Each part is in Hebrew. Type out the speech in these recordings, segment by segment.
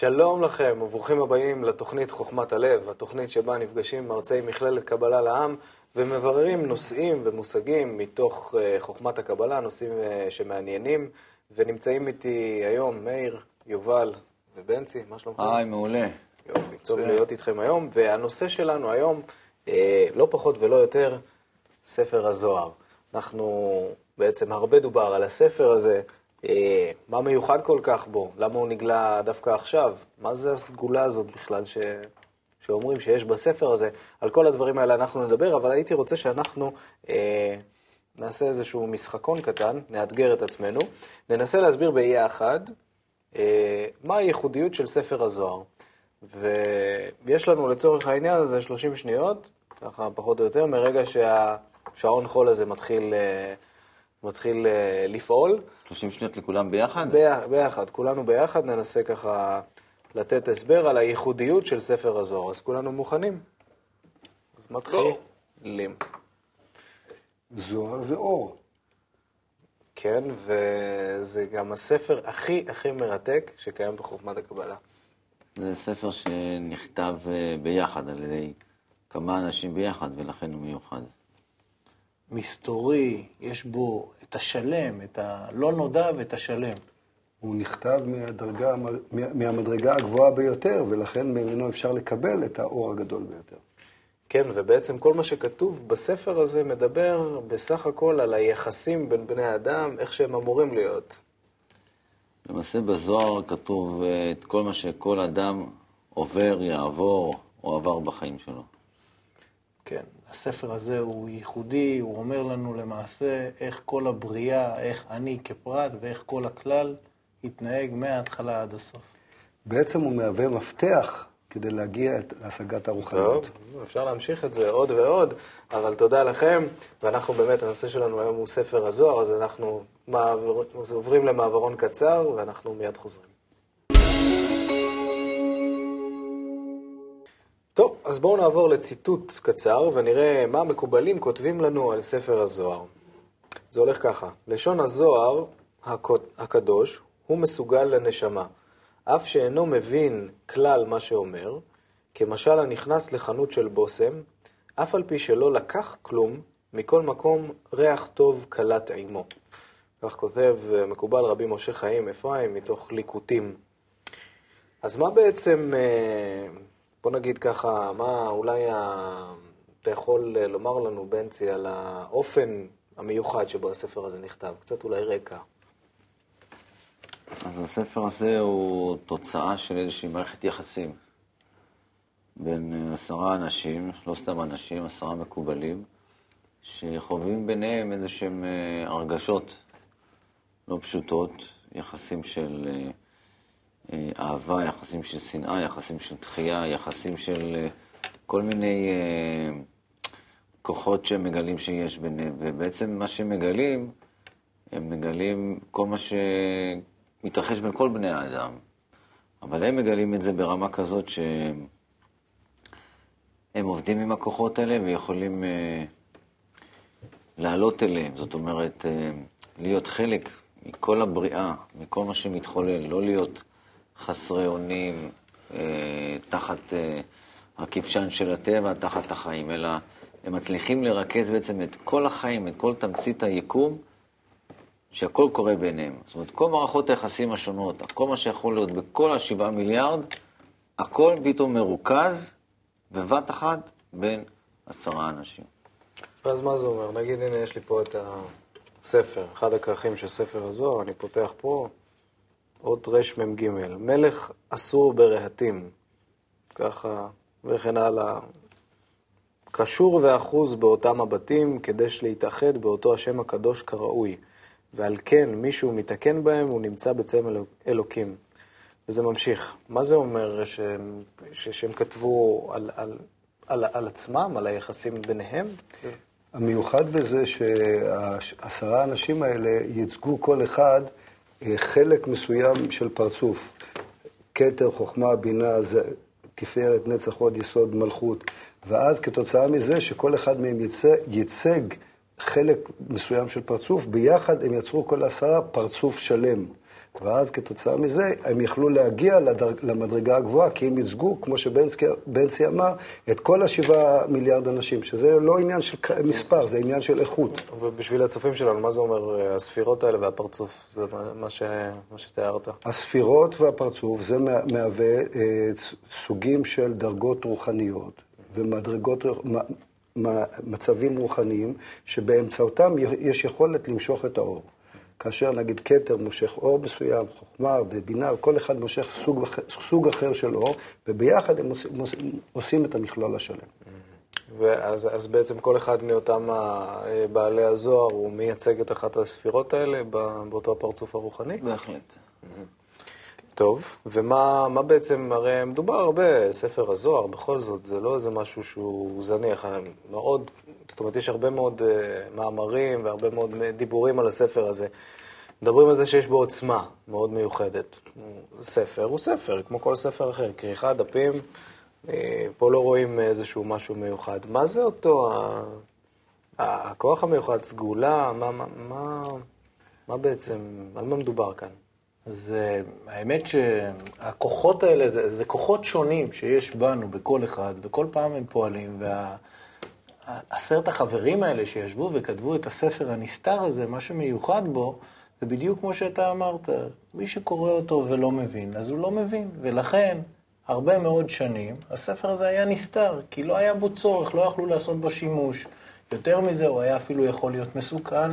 שלום לכם וברוכים הבאים לתוכנית חוכמת הלב, התוכנית שבה נפגשים מרצי מכללת קבלה לעם ומבררים נושאים ומושגים מתוך אה, חוכמת הקבלה, נושאים אה, שמעניינים, ונמצאים איתי היום מאיר, יובל ובנצי, מה שלומכם? היי, מעולה. יופי, טוב להיות איתכם היום, והנושא שלנו היום, אה, לא פחות ולא יותר, ספר הזוהר. אנחנו, בעצם הרבה דובר על הספר הזה, אה, מה מיוחד כל כך בו? למה הוא נגלה דווקא עכשיו? מה זה הסגולה הזאת בכלל ש... שאומרים שיש בספר הזה? על כל הדברים האלה אנחנו נדבר, אבל הייתי רוצה שאנחנו אה, נעשה איזשהו משחקון קטן, נאתגר את עצמנו, ננסה להסביר באי אחד אה, מה הייחודיות של ספר הזוהר. ויש לנו לצורך העניין הזה 30 שניות, ככה פחות או יותר, מרגע שהשעון חול הזה מתחיל, אה, מתחיל אה, לפעול. 30 שניות לכולם ביחד? ביחד, כולנו ביחד ננסה ככה לתת הסבר על הייחודיות של ספר הזוהר. אז כולנו מוכנים? אז מתחילים. זוהר זה אור. כן, וזה גם הספר הכי הכי מרתק שקיים בחוכמת הקבלה. זה ספר שנכתב אה, ביחד על ידי כמה אנשים ביחד, ולכן הוא מיוחד. מסתורי, יש בו את השלם, את הלא נודע ואת השלם. הוא נכתב מהדרגה, מהמדרגה הגבוהה ביותר, ולכן ממנו אפשר לקבל את האור הגדול ביותר. כן, ובעצם כל מה שכתוב בספר הזה מדבר בסך הכל על היחסים בין בני האדם, איך שהם אמורים להיות. למעשה בזוהר כתוב אה, את כל מה שכל אדם עובר, יעבור או עבר בחיים שלו. כן, הספר הזה הוא ייחודי, הוא אומר לנו למעשה איך כל הבריאה, איך אני כפרט ואיך כל הכלל יתנהג מההתחלה עד הסוף. בעצם הוא מהווה מפתח כדי להגיע להשגת הרוחניות. טוב, אפשר להמשיך את זה עוד ועוד, אבל תודה לכם, ואנחנו באמת, הנושא שלנו היום הוא ספר הזוהר, אז אנחנו מעבר, עוברים למעברון קצר, ואנחנו מיד חוזרים. טוב, אז בואו נעבור לציטוט קצר, ונראה מה המקובלים כותבים לנו על ספר הזוהר. זה הולך ככה, לשון הזוהר הקדוש הוא מסוגל לנשמה. אף שאינו מבין כלל מה שאומר, כמשל הנכנס לחנות של בושם, אף על פי שלא לקח כלום, מכל מקום ריח טוב קלט עמו. כך כותב מקובל רבי משה חיים אפרים מתוך ליקוטים. אז מה בעצם, אה, בוא נגיד ככה, מה אולי אתה יכול לומר לנו, בנצי, על האופן המיוחד שבו הספר הזה נכתב? קצת אולי רקע. אז הספר הזה הוא תוצאה של איזושהי מערכת יחסים בין עשרה אנשים, לא סתם אנשים, עשרה מקובלים, שחווים ביניהם איזה שהם אה, הרגשות לא פשוטות, יחסים של אה, אה, אהבה, יחסים של שנאה, יחסים של דחייה, יחסים של כל מיני כוחות שהם מגלים שיש ביניהם. ובעצם מה שהם מגלים, הם מגלים כל מה ש... מתרחש בין כל בני האדם, אבל הם מגלים את זה ברמה כזאת שהם עובדים עם הכוחות האלה ויכולים uh, לעלות אליהם, זאת אומרת, uh, להיות חלק מכל הבריאה, מכל מה שמתחולל, לא להיות חסרי אונים uh, תחת uh, הכבשן של הטבע, תחת החיים, אלא הם מצליחים לרכז בעצם את כל החיים, את כל תמצית היקום, שהכל קורה ביניהם. זאת אומרת, כל מערכות היחסים השונות, כל מה שיכול להיות בכל השבעה מיליארד, הכל פתאום מרוכז בבת אחת בין עשרה אנשים. ואז מה זה אומר? נגיד, הנה, יש לי פה את הספר, אחד הכרכים של ספר הזוהר, אני פותח פה, אות רמ"ג, מלך אסור ברהטים, ככה, וכן הלאה. קשור ואחוז באותם הבתים, כדי להתאחד באותו השם הקדוש כראוי. ועל כן מישהו מתקן בהם, הוא נמצא בצלם אלוקים. וזה ממשיך. מה זה אומר שהם, שהם כתבו על, על, על, על עצמם, על היחסים ביניהם? המיוחד בזה שהעשרה האנשים האלה ייצגו כל אחד חלק מסוים של פרצוף. כתר, חוכמה, בינה, תפארת, נצח, עוד יסוד, מלכות. ואז כתוצאה מזה שכל אחד מהם ייצג, ייצג חלק מסוים של פרצוף, ביחד הם יצרו כל עשרה פרצוף שלם. ואז כתוצאה מזה הם יכלו להגיע לדרג, למדרגה הגבוהה, כי הם ייצגו, כמו שבנצי אמר, את כל השבעה מיליארד אנשים, שזה לא עניין של מספר, זה עניין של איכות. ובשביל הצופים שלנו, מה זה אומר אה, הספירות האלה והפרצוף? זה מה, ש, מה שתיארת. הספירות והפרצוף זה מהווה אה, סוגים של דרגות רוחניות ומדרגות, מצבים רוחניים, שבאמצעותם יש יכולת למשוך את האור. כאשר נגיד כתר מושך אור מסוים, חוכמה ובינה, כל אחד מושך סוג, סוג אחר של אור, וביחד הם עושים, עושים את המכלול השלם. ואז אז בעצם כל אחד מאותם בעלי הזוהר, הוא מייצג את אחת הספירות האלה באותו הפרצוף הרוחני? בהחלט. טוב, ומה בעצם, הרי מדובר הרבה, ספר הזוהר, בכל זאת, זה לא איזה משהו שהוא זניח, מאוד, זאת אומרת, יש הרבה מאוד uh, מאמרים והרבה מאוד דיבורים על הספר הזה. מדברים על זה שיש בו עוצמה מאוד מיוחדת. ספר הוא ספר, כמו כל ספר אחר, כריכה, דפים, uh, פה לא רואים איזשהו משהו מיוחד. מה זה אותו. הכוח המיוחד, סגולה, מה, מה, מה, מה בעצם, על מה מדובר כאן? אז האמת שהכוחות האלה, זה, זה כוחות שונים שיש בנו, בכל אחד, וכל פעם הם פועלים, ועשרת וה, החברים האלה שישבו וכתבו את הספר הנסתר הזה, מה שמיוחד בו, זה בדיוק כמו שאתה אמרת, מי שקורא אותו ולא מבין, אז הוא לא מבין, ולכן, הרבה מאוד שנים, הספר הזה היה נסתר, כי לא היה בו צורך, לא יכלו לעשות בו שימוש. יותר מזה, הוא היה אפילו יכול להיות מסוכן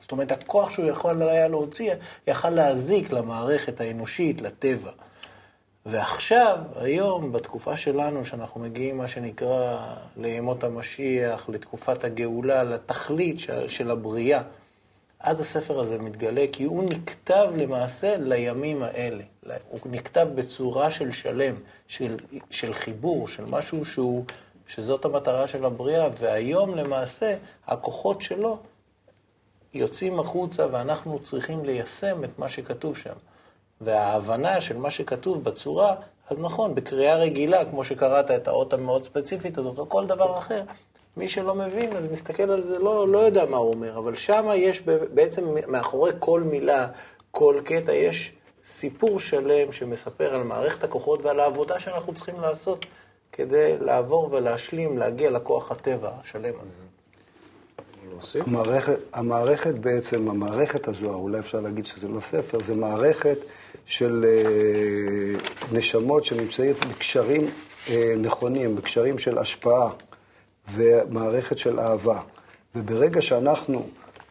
זאת אומרת, הכוח שהוא יכול היה להוציא, יכל להזיק למערכת האנושית, לטבע. ועכשיו, היום, בתקופה שלנו, שאנחנו מגיעים, מה שנקרא, לימות המשיח, לתקופת הגאולה, לתכלית של, של הבריאה, אז הספר הזה מתגלה, כי הוא נכתב למעשה לימים האלה. הוא נכתב בצורה של שלם, של, של חיבור, של משהו שהוא, שזאת המטרה של הבריאה, והיום למעשה הכוחות שלו יוצאים החוצה ואנחנו צריכים ליישם את מה שכתוב שם. וההבנה של מה שכתוב בצורה, אז נכון, בקריאה רגילה, כמו שקראת את האות המאוד ספציפית הזאת, או כל דבר אחר, מי שלא מבין, אז מסתכל על זה, לא, לא יודע מה הוא אומר, אבל שם יש בעצם מאחורי כל מילה, כל קטע, יש סיפור שלם שמספר על מערכת הכוחות ועל העבודה שאנחנו צריכים לעשות כדי לעבור ולהשלים, להגיע לכוח הטבע השלם הזה. להוסיף? המערכת, המערכת בעצם, המערכת הזו, אולי אפשר להגיד שזה לא ספר, זה מערכת של אה, נשמות שנמצאות בקשרים אה, נכונים, בקשרים של השפעה ומערכת של אהבה. וברגע שאנחנו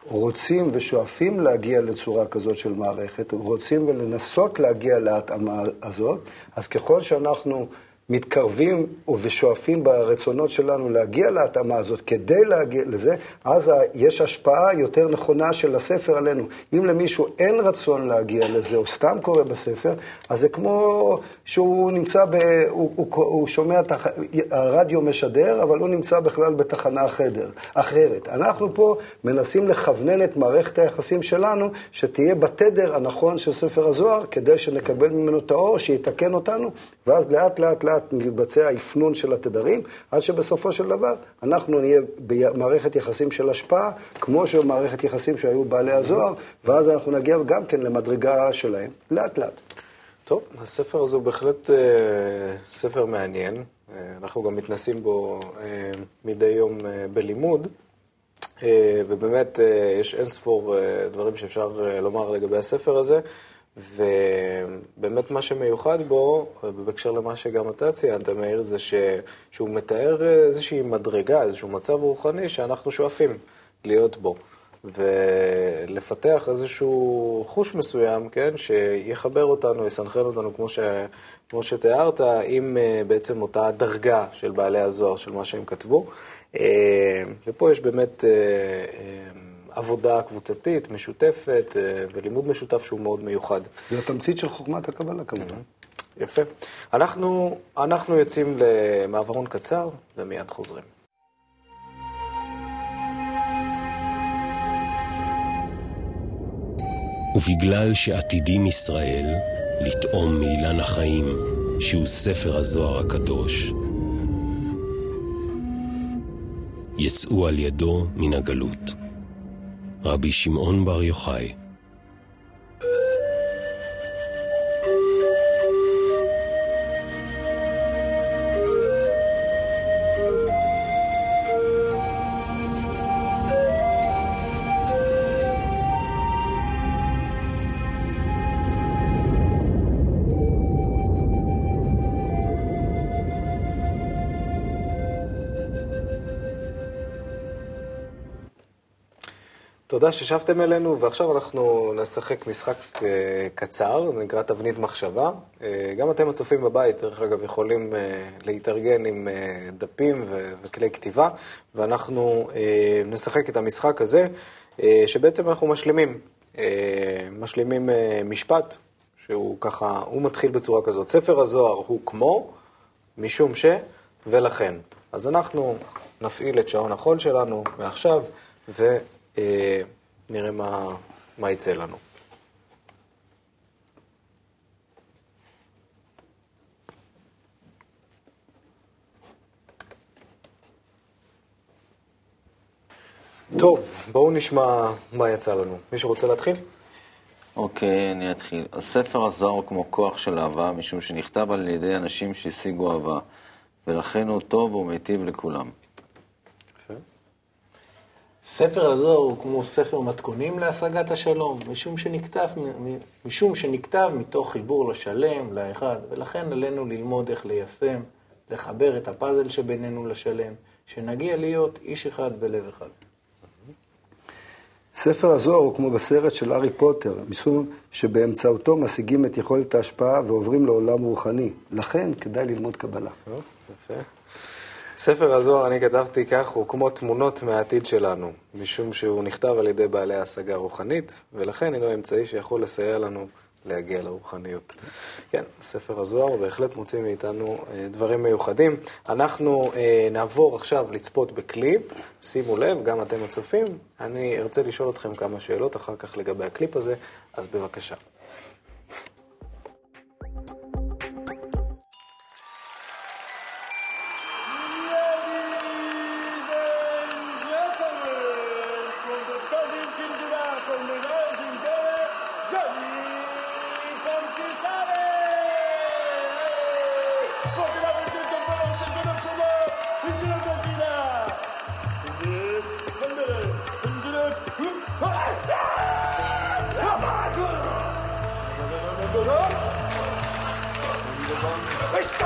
רוצים ושואפים להגיע לצורה כזאת של מערכת, רוצים ולנסות להגיע להתאמה הזאת, אז ככל שאנחנו... מתקרבים ושואפים ברצונות שלנו להגיע להתאמה הזאת כדי להגיע לזה, אז יש השפעה יותר נכונה של הספר עלינו. אם למישהו אין רצון להגיע לזה, או סתם קורא בספר, אז זה כמו שהוא נמצא, ב, הוא, הוא, הוא שומע, תח, הרדיו משדר, אבל הוא נמצא בכלל בתחנה אחדר, אחרת. אנחנו פה מנסים לכוונן את מערכת היחסים שלנו, שתהיה בתדר הנכון של ספר הזוהר, כדי שנקבל ממנו את האור, שיתקן אותנו, ואז לאט לאט לאט לאט מתבצע אפנון של התדרים, עד שבסופו של דבר אנחנו נהיה במערכת יחסים של השפעה, כמו שמערכת יחסים שהיו בעלי הזוהר, ואז אנחנו נגיע גם כן למדרגה שלהם, לאט לאט. טוב, הספר הזה הוא בהחלט אה, ספר מעניין. אה, אנחנו גם מתנסים בו אה, מדי יום אה, בלימוד, אה, ובאמת אה, יש אין ספור אה, דברים שאפשר אה, לומר לגבי הספר הזה. ובאמת מה שמיוחד בו, בהקשר למה שגם אתה ציינת, מאיר, זה ש... שהוא מתאר איזושהי מדרגה, איזשהו מצב רוחני שאנחנו שואפים להיות בו. ולפתח איזשהו חוש מסוים, כן, שיחבר אותנו, יסנכרן אותנו, כמו, ש... כמו שתיארת, עם אה, בעצם אותה דרגה של בעלי הזוהר, של מה שהם כתבו. אה, ופה יש באמת... עבודה קבוצתית, משותפת, אה, ולימוד משותף שהוא מאוד מיוחד. זה התמצית של חוכמת הקבלה כמובן. יפה. אנחנו, אנחנו יוצאים למעברון קצר ומיד חוזרים. ובגלל שעתידים ישראל לטעום מאילן החיים, שהוא ספר הזוהר הקדוש, יצאו על ידו מן הגלות. רבי שמעון בר יוחאי. תודה ששבתם אלינו, ועכשיו אנחנו נשחק משחק uh, קצר, נקרא תבנית מחשבה. Uh, גם אתם הצופים בבית, דרך אגב, יכולים uh, להתארגן עם דפים וכלי כתיבה, ואנחנו נשחק את המשחק הזה, שבעצם אנחנו משלימים. משלימים משפט, שהוא ככה, הוא מתחיל בצורה כזאת. ספר הזוהר הוא כמו, משום ש, ולכן. אז אנחנו נפעיל את שעון החול שלנו מעכשיו, ו... אה, נראה מה, מה יצא לנו. טוב, בואו נשמע מה יצא לנו. מישהו רוצה להתחיל? אוקיי, אני אתחיל. הספר הזוהר הוא כמו כוח של אהבה, משום שנכתב על ידי אנשים שהשיגו אהבה, ולכן הוא טוב ומיטיב לכולם. ספר הזוהר הוא כמו ספר מתכונים להשגת השלום, משום שנכתב, משום שנכתב מתוך חיבור לשלם, לאחד, ולכן עלינו ללמוד איך ליישם, לחבר את הפאזל שבינינו לשלם, שנגיע להיות איש אחד בלב אחד. ספר הזוהר הוא כמו בסרט של הארי פוטר, משום שבאמצעותו משיגים את יכולת ההשפעה ועוברים לעולם רוחני. לכן כדאי ללמוד קבלה. יפה. ספר הזוהר, אני כתבתי כך, הוא כמו תמונות מהעתיד שלנו, משום שהוא נכתב על ידי בעלי השגה רוחנית, ולכן הינו אמצעי שיכול לסייע לנו להגיע לרוחניות. כן, ספר הזוהר בהחלט מוציא מאיתנו אה, דברים מיוחדים. אנחנו אה, נעבור עכשיו לצפות בקליפ, שימו לב, גם אתם הצופים. אני ארצה לשאול אתכם כמה שאלות אחר כך לגבי הקליפ הזה, אז בבקשה. It's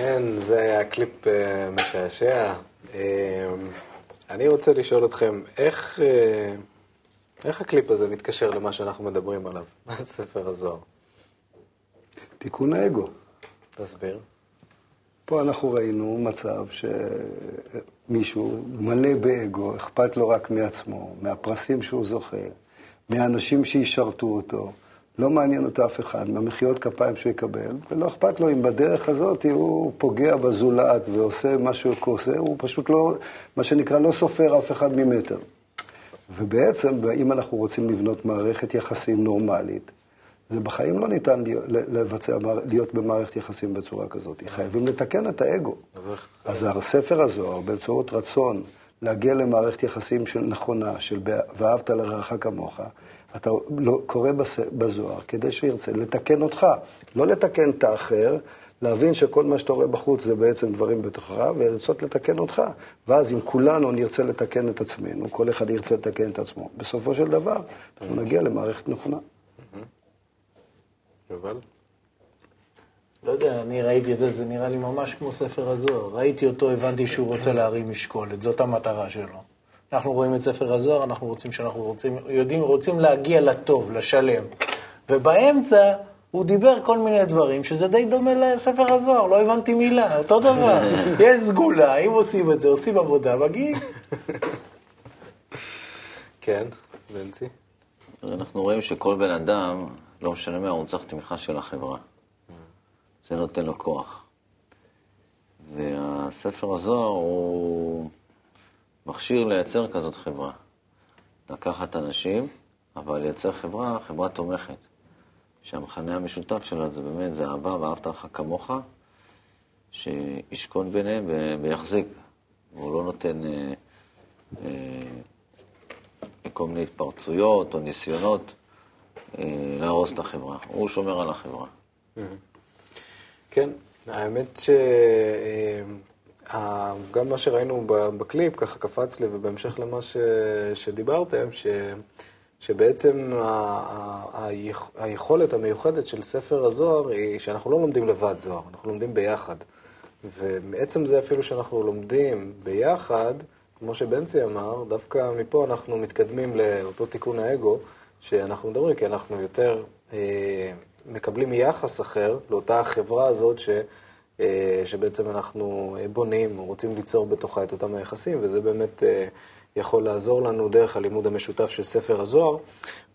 כן, זה היה קליפ אה, משעשע. אה, אני רוצה לשאול אתכם, איך, אה, איך הקליפ הזה מתקשר למה שאנחנו מדברים עליו, ספר הזוהר? תיקון האגו. תסביר. פה אנחנו ראינו מצב שמישהו מלא באגו, אכפת לו רק מעצמו, מהפרסים שהוא זוכה, מהאנשים שישרתו אותו, לא מעניין אותו אף אחד, מהמחיאות כפיים שהוא יקבל, ולא אכפת לו אם בדרך הזאת הוא פוגע בזולת ועושה מה שהוא עושה, הוא פשוט לא, מה שנקרא, לא סופר אף אחד ממטר. ובעצם, אם אנחנו רוצים לבנות מערכת יחסים נורמלית, זה בחיים לא ניתן לבצע, להיות במערכת יחסים בצורה כזאת. חייבים לתקן את האגו. אז הספר הזוהר, באמצעות רצון להגיע למערכת יחסים של נכונה, של ואהבת לרעך כמוך, אתה לא, קורא בזוהר כדי שירצה לתקן אותך, לא לתקן את האחר, להבין שכל מה שאתה רואה בחוץ זה בעצם דברים בתוכך, ולרצות לתקן אותך. ואז אם כולנו נרצה לתקן את עצמנו, כל אחד ירצה לתקן את עצמו, בסופו של דבר אנחנו נגיע למערכת נכונה. יובל? לא יודע, אני ראיתי את זה, זה נראה לי ממש כמו ספר הזוהר. ראיתי אותו, הבנתי שהוא רוצה להרים משקולת, זאת המטרה שלו. אנחנו רואים את ספר הזוהר, אנחנו רוצים שאנחנו רוצים, יודעים, רוצים להגיע לטוב, לשלם. ובאמצע הוא דיבר כל מיני דברים, שזה די דומה לספר הזוהר, לא הבנתי מילה, אותו דבר. יש סגולה, אם עושים את זה, עושים עבודה, מגיעים. כן, בנצי. אנחנו רואים שכל בן אדם, לא משנה מה, הוא צריך תמיכה של החברה. זה נותן לו כוח. והספר הזוהר הוא מכשיר לייצר כזאת חברה. לקחת אנשים, אבל לייצר חברה, חברה תומכת. שהמכנה המשותף שלה זה באמת, זה אהבה ואהבת לך כמוך, שישכון ביניהם ויחזיק. הוא לא נותן אה, אה, כל מיני התפרצויות או ניסיונות אה, להרוס את החברה. הוא שומר על החברה. כן, האמת שגם מה שראינו בקליפ ככה קפץ לי, ובהמשך למה ש... שדיברתם, ש... שבעצם ה- ה- היכ- היכולת המיוחדת של ספר הזוהר היא שאנחנו לא לומדים לבד זוהר, אנחנו לומדים ביחד. ומעצם זה אפילו שאנחנו לומדים ביחד, כמו שבנצי אמר, דווקא מפה אנחנו מתקדמים לאותו תיקון האגו שאנחנו מדברים, כי אנחנו יותר אה, מקבלים יחס אחר לאותה החברה הזאת ש, שבעצם אנחנו אה, בונים, רוצים ליצור בתוכה את אותם היחסים, וזה באמת אה, יכול לעזור לנו דרך הלימוד המשותף של ספר הזוהר.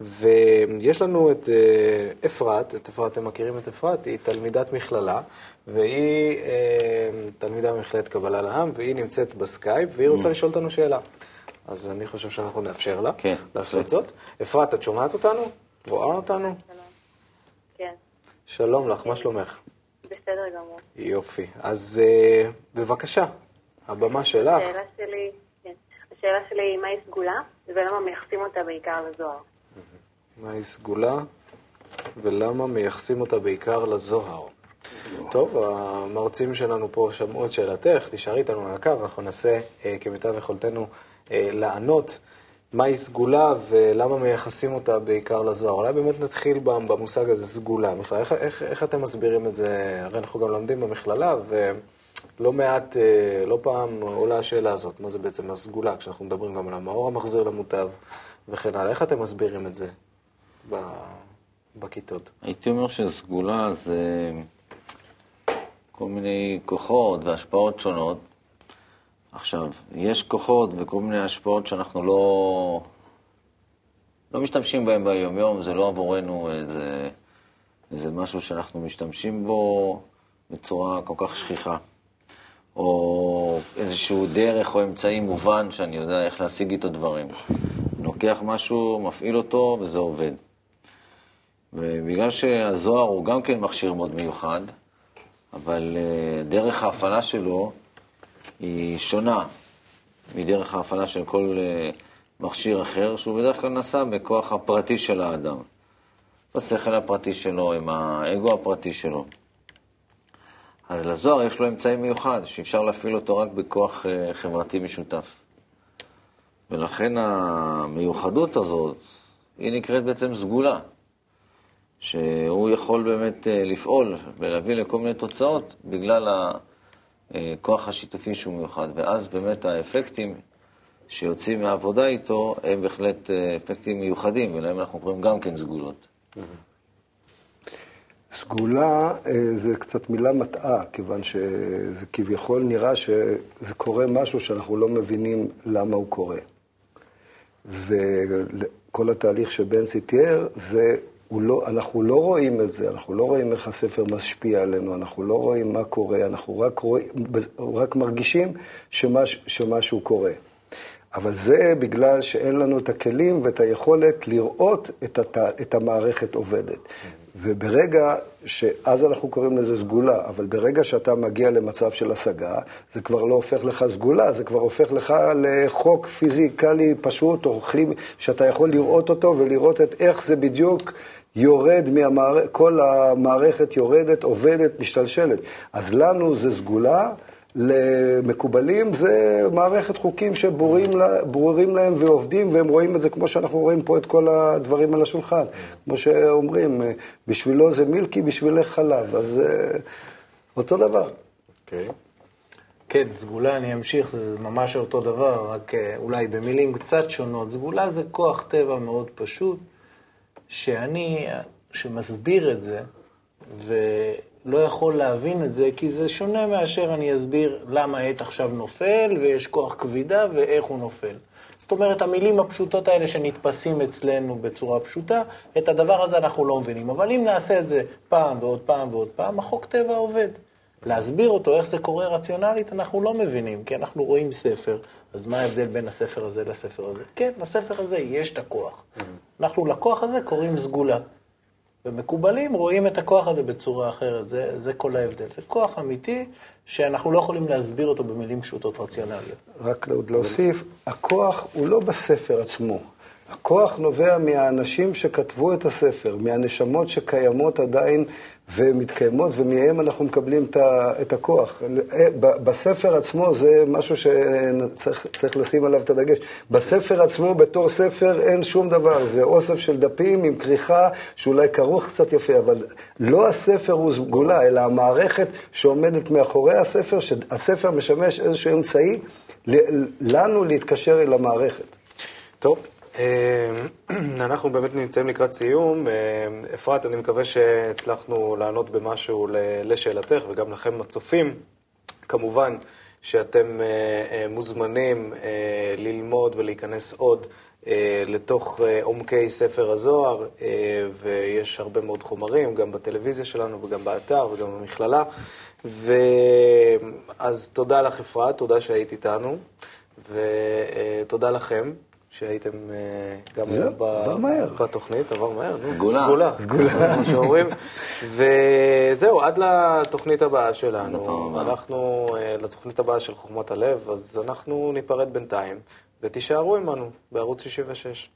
ויש לנו את אה, אפרת, את אפרת, אתם מכירים את אפרת? היא תלמידת מכללה, והיא אה, תלמידה במכללת קבלה לעם, והיא נמצאת בסקייפ, והיא רוצה לשאול אותנו שאלה. אז אני חושב שאנחנו נאפשר לה כן, לעשות בהחלט. זאת. אפרת, את שומעת אותנו? רואה אותנו? כן, שלום לך, מה שלומך? בסדר גמור. יופי. אז אה, בבקשה, הבמה שלך. השאלה שלי, כן, השאלה שלי היא מהי סגולה, ולמה מייחסים אותה בעיקר לזוהר. מהי סגולה ולמה מייחסים אותה בעיקר לזוהר. טוב, המרצים שלנו פה שמעו את שאלתך, תישארי איתנו על הקו, אנחנו ננסה אה, כמיטב יכולתנו אה, לענות מהי סגולה ולמה מייחסים אותה בעיקר לזוהר. אולי באמת נתחיל במושג הזה, סגולה. בכלל, איך, איך, איך אתם מסבירים את זה? הרי אנחנו גם לומדים במכללה, ולא מעט, אה, לא פעם עולה השאלה הזאת, מה זה בעצם הסגולה, כשאנחנו מדברים גם על המאור המחזיר למוטב וכן הלאה. איך אתם מסבירים את זה ב- בכיתות? הייתי אומר שסגולה זה כל מיני כוחות והשפעות שונות. עכשיו, יש כוחות וכל מיני השפעות שאנחנו לא, לא משתמשים בהם ביום-יום, זה לא עבורנו איזה, איזה משהו שאנחנו משתמשים בו בצורה כל כך שכיחה. או איזשהו דרך או אמצעי מובן שאני יודע איך להשיג איתו דברים. אני לוקח משהו, מפעיל אותו וזה עובד. ובגלל שהזוהר הוא גם כן מכשיר מאוד מיוחד, אבל אה, דרך ההפעלה שלו היא שונה מדרך ההפעלה של כל אה, מכשיר אחר, שהוא בדרך כלל נעשה בכוח הפרטי של האדם. בשכל הפרטי שלו, עם האגו הפרטי שלו. אז לזוהר יש לו אמצעי מיוחד, שאפשר להפעיל אותו רק בכוח אה, חברתי משותף. ולכן המיוחדות הזאת, היא נקראת בעצם סגולה. שהוא יכול באמת אה, לפעול ולהביא לכל מיני תוצאות בגלל הכוח השיתופי שהוא מיוחד. ואז באמת האפקטים שיוצאים מהעבודה איתו הם בהחלט אה, אפקטים מיוחדים, ולהם אנחנו קוראים גם כן סגולות. סגולה אה, זה קצת מילה מטעה, כיוון שזה כביכול נראה שזה קורה משהו שאנחנו לא מבינים למה הוא קורה. וכל התהליך שבנצי תיאר, זה, לא, אנחנו לא רואים את זה, אנחנו לא רואים איך הספר משפיע עלינו, אנחנו לא רואים מה קורה, אנחנו רק, רואים, רק מרגישים שמש, שמשהו קורה. אבל זה בגלל שאין לנו את הכלים ואת היכולת לראות את, הת... את המערכת עובדת. וברגע, שאז אנחנו קוראים לזה סגולה, אבל ברגע שאתה מגיע למצב של השגה, זה כבר לא הופך לך סגולה, זה כבר הופך לך לחוק פיזיקלי פשוט, או כלי שאתה יכול לראות אותו ולראות את איך זה בדיוק יורד, מהמערכ... כל המערכת יורדת, עובדת, משתלשלת. אז לנו זה סגולה. למקובלים זה מערכת חוקים שברורים להם ועובדים, והם רואים את זה כמו שאנחנו רואים פה את כל הדברים על השולחן. כמו שאומרים, בשבילו זה מילקי, בשבילך חלב. אז אותו דבר. אוקיי. כן, סגולה, אני אמשיך, זה ממש אותו דבר, רק אה, אולי במילים קצת שונות. סגולה זה כוח טבע מאוד פשוט, שאני, שמסביר את זה, ולא יכול להבין את זה, כי זה שונה מאשר אני אסביר למה העט עכשיו נופל, ויש כוח כבידה, ואיך הוא נופל. זאת אומרת, המילים הפשוטות האלה שנתפסים אצלנו בצורה פשוטה, את הדבר הזה אנחנו לא מבינים. אבל אם נעשה את זה פעם ועוד פעם ועוד פעם, החוק טבע עובד. להסביר אותו, איך זה קורה רציונלית, אנחנו לא מבינים, כי אנחנו רואים ספר, אז מה ההבדל בין הספר הזה לספר הזה? כן, לספר הזה יש את הכוח. אנחנו לכוח הזה קוראים סגולה. ומקובלים רואים את הכוח הזה בצורה אחרת, זה, זה כל ההבדל. זה כוח אמיתי שאנחנו לא יכולים להסביר אותו במילים פשוטות רציונליות. רק עוד להוסיף, הכוח הוא לא בספר עצמו. הכוח נובע מהאנשים שכתבו את הספר, מהנשמות שקיימות עדיין ומתקיימות, ומהם אנחנו מקבלים את הכוח. ב- בספר עצמו זה משהו שצריך צריך לשים עליו את הדגש. בספר עצמו, בתור ספר, אין שום דבר. זה אוסף של דפים עם כריכה, שאולי כרוך קצת יפה, אבל לא הספר הוא סגולה, אלא המערכת שעומדת מאחורי הספר, שהספר משמש איזשהו אמצעי לנו להתקשר אל המערכת. טוב, אה, אנחנו באמת נמצאים לקראת סיום. אה, אפרת, אני מקווה שהצלחנו לענות במשהו לשאלתך, וגם לכם הצופים. כמובן שאתם אה, אה, מוזמנים אה, ללמוד ולהיכנס עוד לתוך עומקי ספר הזוהר, ויש הרבה מאוד חומרים, גם בטלוויזיה שלנו וגם באתר וגם במכללה. ואז תודה לך, אפרת, תודה שהיית איתנו, ותודה לכם. שהייתם אה, גם. בתוכנית, עבר מהר, סגולה. סגולה, סגולה, כמו שאומרים. וזהו, עד לתוכנית הבאה שלנו. אנחנו, אה, לתוכנית הבאה של חוכמת הלב, אז אנחנו ניפרד בינתיים, ותישארו עמנו בערוץ 66.